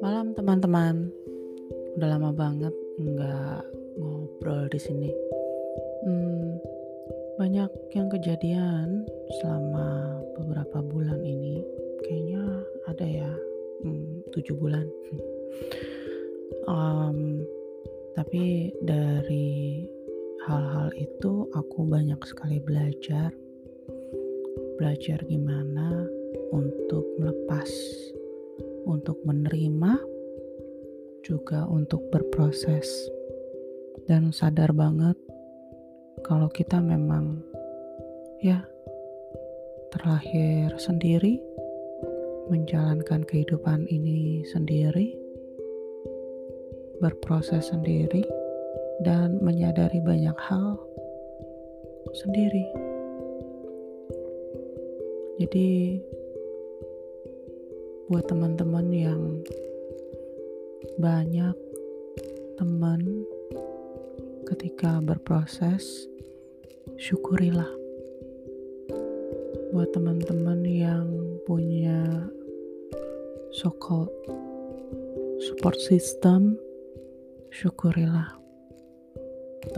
teman-teman. Udah lama banget nggak ngobrol di sini. Hmm, banyak yang kejadian selama beberapa bulan ini. Kayaknya ada ya, hmm, tujuh bulan. um, tapi dari hal-hal itu aku banyak sekali belajar. Belajar gimana untuk melepas untuk menerima, juga untuk berproses, dan sadar banget kalau kita memang ya terlahir sendiri, menjalankan kehidupan ini sendiri, berproses sendiri, dan menyadari banyak hal sendiri. Jadi, buat teman-teman yang banyak teman ketika berproses syukurilah. Buat teman-teman yang punya so-called support system syukurilah.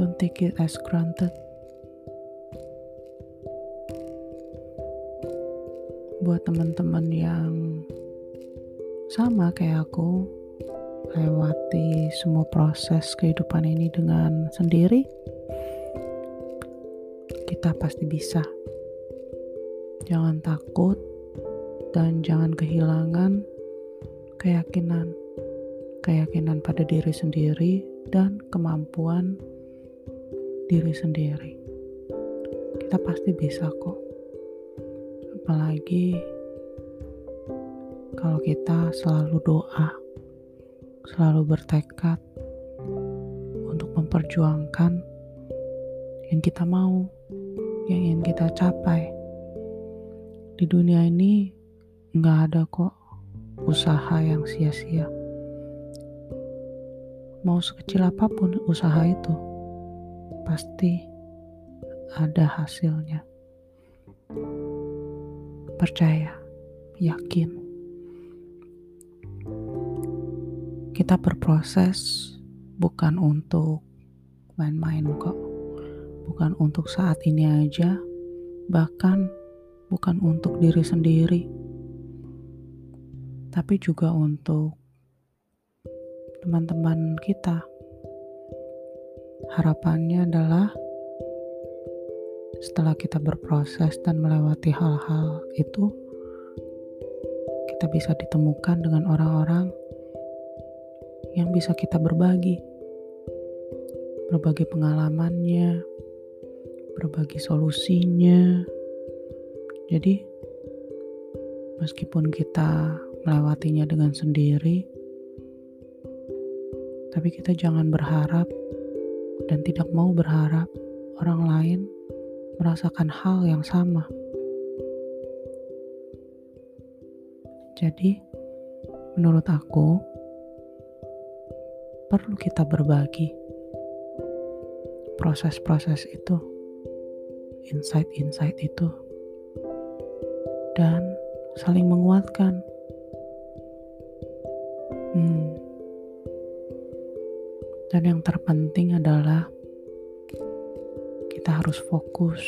Don't take it as granted. Buat teman-teman yang sama kayak aku lewati semua proses kehidupan ini dengan sendiri kita pasti bisa. Jangan takut dan jangan kehilangan keyakinan. Keyakinan pada diri sendiri dan kemampuan diri sendiri. Kita pasti bisa kok. Apalagi kalau kita selalu doa, selalu bertekad untuk memperjuangkan yang kita mau, yang ingin kita capai. Di dunia ini nggak ada kok usaha yang sia-sia. Mau sekecil apa pun usaha itu, pasti ada hasilnya. Percaya, yakin. Kita berproses bukan untuk main-main kok. Bukan untuk saat ini aja bahkan bukan untuk diri sendiri. Tapi juga untuk teman-teman kita. Harapannya adalah setelah kita berproses dan melewati hal-hal itu kita bisa ditemukan dengan orang-orang yang bisa kita berbagi. Berbagi pengalamannya, berbagi solusinya. Jadi, meskipun kita melewatinya dengan sendiri, tapi kita jangan berharap dan tidak mau berharap orang lain merasakan hal yang sama. Jadi, menurut aku, perlu kita berbagi proses-proses itu, insight-insight itu, dan saling menguatkan. Hmm. Dan yang terpenting adalah kita harus fokus,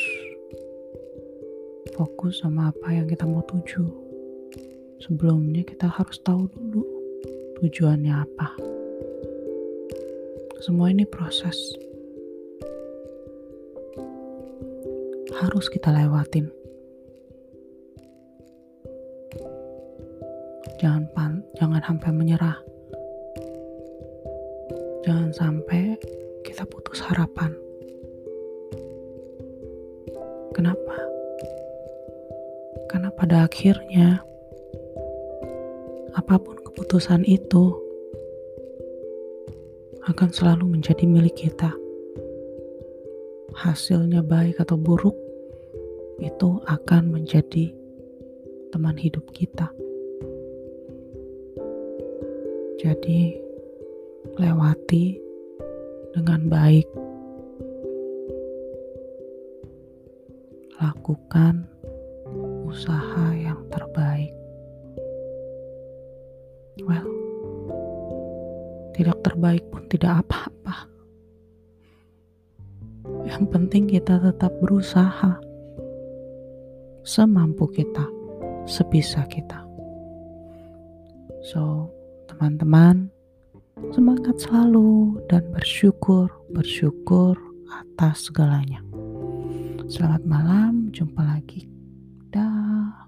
fokus sama apa yang kita mau tuju. Sebelumnya kita harus tahu dulu tujuannya apa. Semua ini proses. Harus kita lewatin. Jangan pan, jangan sampai menyerah. Jangan sampai kita putus harapan. Kenapa? Karena pada akhirnya apa pun keputusan itu akan selalu menjadi milik kita. Hasilnya baik atau buruk, itu akan menjadi teman hidup kita. Jadi, lewati dengan baik, lakukan usaha yang terbaik. Well, tidak terbaik pun tidak apa-apa. Yang penting kita tetap berusaha semampu kita, sebisa kita. So, teman-teman, semangat selalu dan bersyukur, bersyukur atas segalanya. Selamat malam, jumpa lagi. Dah.